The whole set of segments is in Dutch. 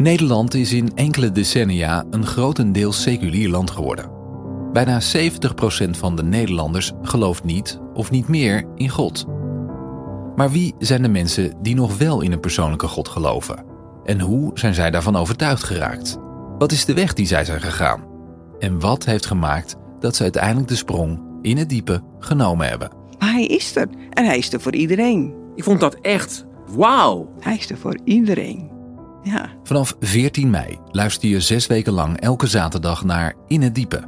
Nederland is in enkele decennia een grotendeels seculier land geworden. Bijna 70% van de Nederlanders gelooft niet of niet meer in God. Maar wie zijn de mensen die nog wel in een persoonlijke God geloven? En hoe zijn zij daarvan overtuigd geraakt? Wat is de weg die zij zijn gegaan? En wat heeft gemaakt dat ze uiteindelijk de sprong in het diepe genomen hebben? Maar hij is er. En hij is er voor iedereen. Ik vond dat echt wauw. Hij is er voor iedereen. Ja. Vanaf 14 mei luister je zes weken lang elke zaterdag naar In het Diepe.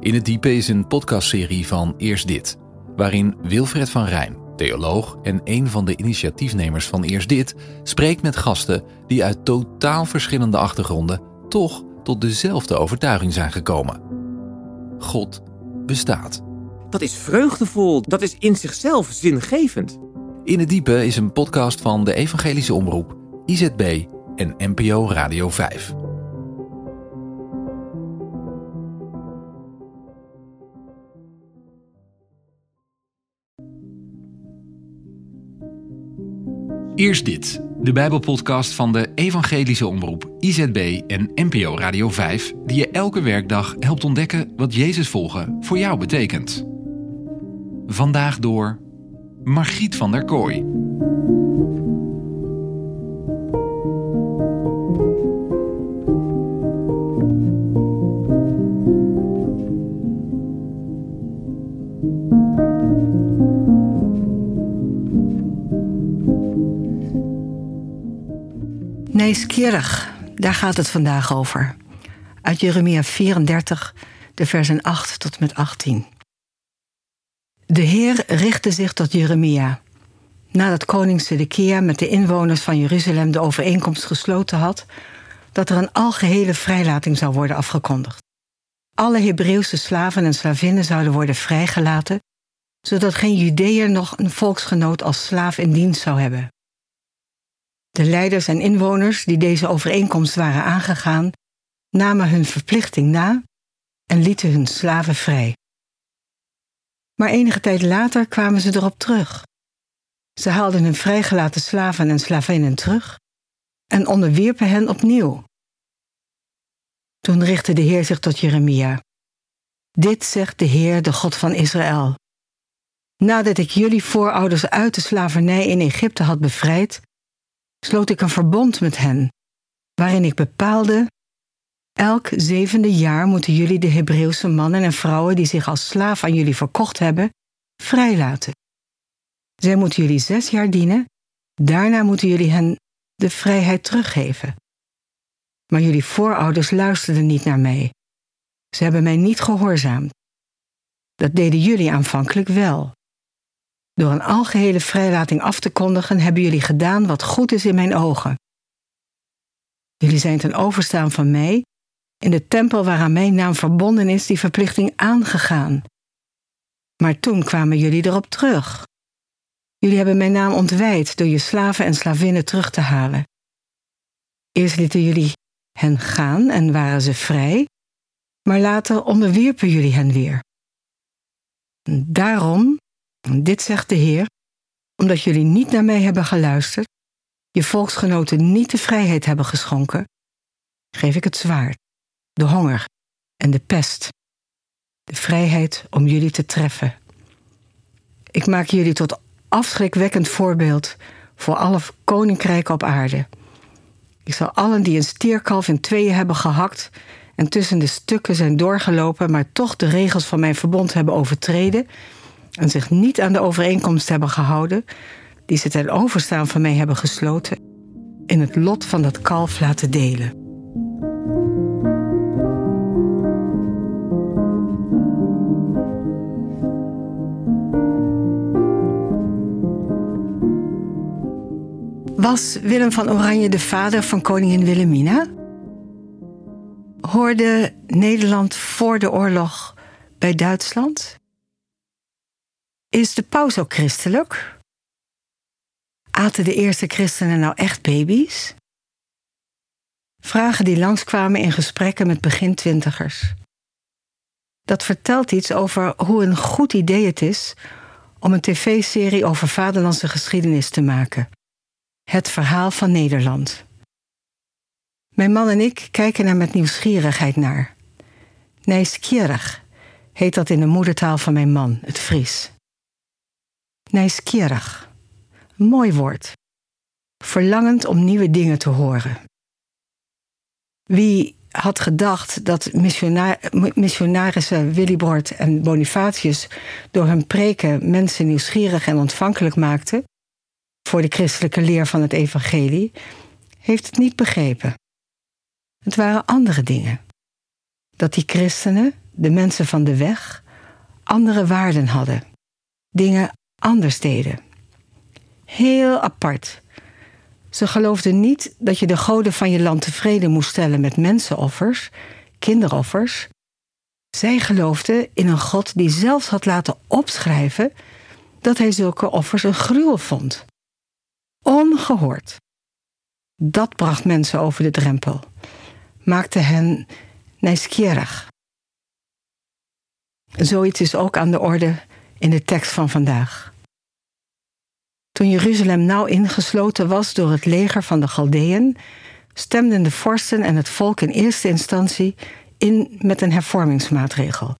In het Diepe is een podcastserie van Eerst Dit, waarin Wilfred van Rijn, theoloog en een van de initiatiefnemers van Eerst Dit, spreekt met gasten die uit totaal verschillende achtergronden toch tot dezelfde overtuiging zijn gekomen. God bestaat. Dat is vreugdevol. Dat is in zichzelf zingevend. In het Diepe is een podcast van de Evangelische Omroep, IZB en NPO Radio 5. Eerst dit, de Bijbelpodcast van de Evangelische Omroep, IZB en NPO Radio 5, die je elke werkdag helpt ontdekken wat Jezus volgen voor jou betekent. Vandaag door Margriet van der Kooi. Nieuwsgierig, daar gaat het vandaag over. Uit Jeremia 34, de versen 8 tot met 18. De Heer richtte zich tot Jeremia. Nadat koning Sedekia met de inwoners van Jeruzalem de overeenkomst gesloten had dat er een algehele vrijlating zou worden afgekondigd. Alle Hebreeuwse slaven en slavinnen zouden worden vrijgelaten, zodat geen Judeër nog een volksgenoot als slaaf in dienst zou hebben. De leiders en inwoners die deze overeenkomst waren aangegaan, namen hun verplichting na en lieten hun slaven vrij. Maar enige tijd later kwamen ze erop terug. Ze haalden hun vrijgelaten slaven en slavinnen terug en onderwierpen hen opnieuw. Toen richtte de Heer zich tot Jeremia. Dit zegt de Heer, de God van Israël. Nadat ik jullie voorouders uit de slavernij in Egypte had bevrijd, sloot ik een verbond met hen, waarin ik bepaalde: elk zevende jaar moeten jullie de Hebreeuwse mannen en vrouwen die zich als slaaf aan jullie verkocht hebben, vrijlaten. Zij moeten jullie zes jaar dienen, daarna moeten jullie hen de vrijheid teruggeven. Maar jullie voorouders luisterden niet naar mij. Ze hebben mij niet gehoorzaamd. Dat deden jullie aanvankelijk wel. Door een algehele vrijlating af te kondigen, hebben jullie gedaan wat goed is in mijn ogen. Jullie zijn ten overstaan van mij, in de tempel waaraan mijn naam verbonden is, die verplichting aangegaan. Maar toen kwamen jullie erop terug. Jullie hebben mijn naam ontwijd door je slaven en slavinnen terug te halen. Eerst lieten jullie hen gaan en waren ze vrij, maar later onderwierpen jullie hen weer. Daarom dit zegt de Heer, omdat jullie niet naar mij hebben geluisterd, je volksgenoten niet de vrijheid hebben geschonken, geef ik het zwaard, de honger en de pest, de vrijheid om jullie te treffen. Ik maak jullie tot afschrikwekkend voorbeeld voor alle koninkrijken op aarde. Ik zal allen die een stierkalf in tweeën hebben gehakt en tussen de stukken zijn doorgelopen, maar toch de regels van mijn verbond hebben overtreden, en zich niet aan de overeenkomst hebben gehouden, die ze ten overstaan van mij hebben gesloten, in het lot van dat kalf laten delen. Was Willem van Oranje de vader van koningin Wilhelmina? Hoorde Nederland voor de oorlog bij Duitsland? Is de paus ook christelijk? Aten de eerste christenen nou echt baby's? Vragen die langskwamen in gesprekken met begintwintigers. Dat vertelt iets over hoe een goed idee het is om een tv-serie over vaderlandse geschiedenis te maken. Het verhaal van Nederland. Mijn man en ik kijken er met nieuwsgierigheid naar. Nieuwsgierig heet dat in de moedertaal van mijn man, het Fries. Nieuwsgierig. Mooi woord. Verlangend om nieuwe dingen te horen. Wie had gedacht dat missionarissen Willybord en Bonifatius door hun preken mensen nieuwsgierig en ontvankelijk maakten voor de christelijke leer van het evangelie, heeft het niet begrepen. Het waren andere dingen. Dat die christenen, de mensen van de weg, andere waarden hadden, dingen anders deden. Heel apart. Ze geloofden niet dat je de goden van je land tevreden moest stellen met mensenoffers, kinderoffers. Zij geloofden in een God die zelfs had laten opschrijven dat hij zulke offers een gruwel vond. Ongehoord. Dat bracht mensen over de drempel, maakte hen nieuwsgierig. Zoiets is ook aan de orde in de tekst van vandaag. Toen Jeruzalem nauw ingesloten was door het leger van de Galdeën, stemden de vorsten en het volk in eerste instantie in met een hervormingsmaatregel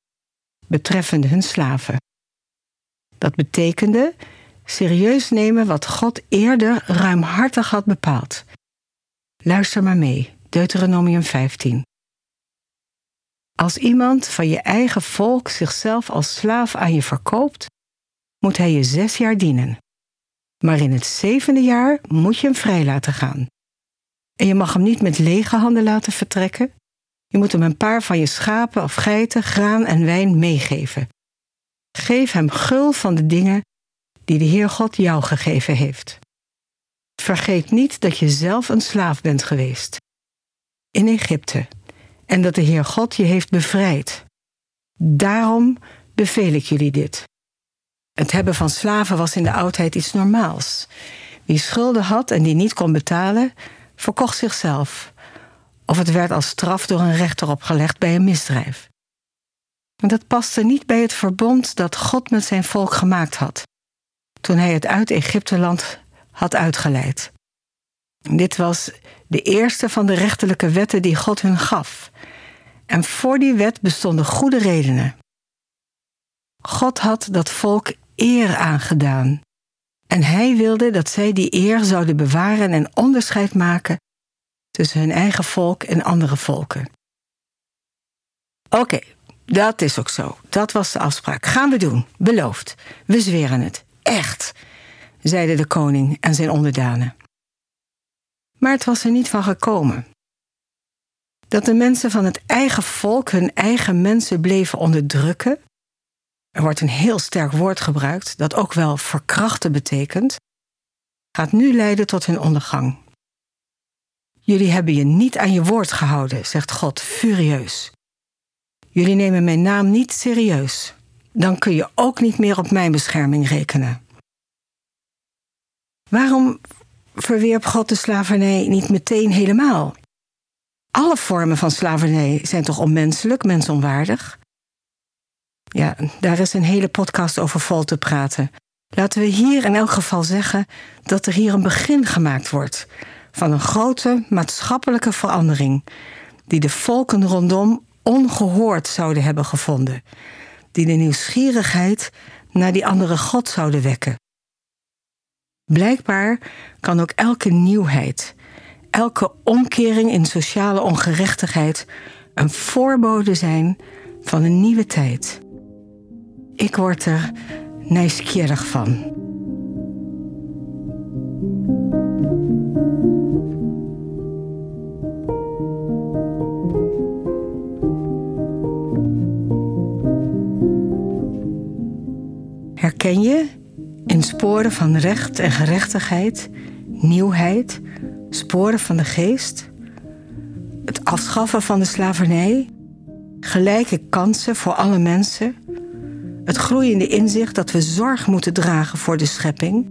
betreffende hun slaven. Dat betekende serieus nemen wat God eerder ruimhartig had bepaald. Luister maar mee, Deuteronomium 15. Als iemand van je eigen volk zichzelf als slaaf aan je verkoopt, moet hij je zes jaar dienen. Maar in het zevende jaar moet je hem vrij laten gaan. En je mag hem niet met lege handen laten vertrekken. Je moet hem een paar van je schapen of geiten, graan en wijn meegeven. Geef hem gul van de dingen die de Heer God jou gegeven heeft. Vergeet niet dat je zelf een slaaf bent geweest. In Egypte. En dat de Heer God je heeft bevrijd. Daarom beveel ik jullie dit. Het hebben van slaven was in de oudheid iets normaals. Wie schulden had en die niet kon betalen, verkocht zichzelf. Of het werd als straf door een rechter opgelegd bij een misdrijf. Dat paste niet bij het verbond dat God met zijn volk gemaakt had, toen hij het uit Egypteland had uitgeleid. Dit was de eerste van de rechterlijke wetten die God hun gaf. En voor die wet bestonden goede redenen. God had dat volk eer aangedaan. En hij wilde dat zij die eer zouden bewaren en onderscheid maken tussen hun eigen volk en andere volken. Oké, dat is ook zo. Dat was de afspraak. Gaan we doen. Beloofd. We zweren het. Echt, zeiden de koning en zijn onderdanen. Maar het was er niet van gekomen. Dat de mensen van het eigen volk hun eigen mensen bleven onderdrukken er wordt een heel sterk woord gebruikt, dat ook wel verkrachten betekent, gaat nu leiden tot hun ondergang. Jullie hebben je niet aan je woord gehouden, zegt God furieus. Jullie nemen mijn naam niet serieus. Dan kun je ook niet meer op mijn bescherming rekenen. Waarom verwierp God de slavernij niet meteen helemaal? Alle vormen van slavernij zijn toch onmenselijk, mensonwaardig? Ja, daar is een hele podcast over vol te praten. Laten we hier in elk geval zeggen dat er hier een begin gemaakt wordt van een grote maatschappelijke verandering, die de volken rondom ongehoord zouden hebben gevonden, die de nieuwsgierigheid naar die andere God zouden wekken. Blijkbaar kan ook elke nieuwheid, elke omkering in sociale ongerechtigheid een voorbode zijn van een nieuwe tijd. Ik word er nieuwsgierig van. Herken je in sporen van recht en gerechtigheid, nieuwheid, sporen van de geest, het afschaffen van de slavernij, gelijke kansen voor alle mensen, het groeiende inzicht dat we zorg moeten dragen voor de schepping,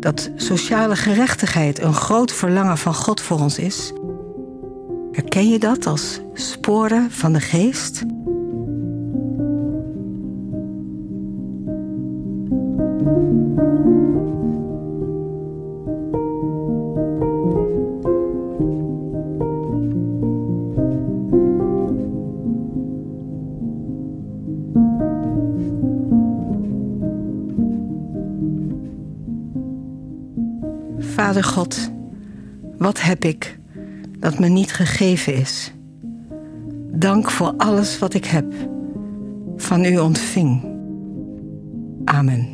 dat sociale gerechtigheid een groot verlangen van God voor ons is. Herken je dat als sporen van de geest? Vader God, wat heb ik dat me niet gegeven is? Dank voor alles wat ik heb, van u ontving. Amen.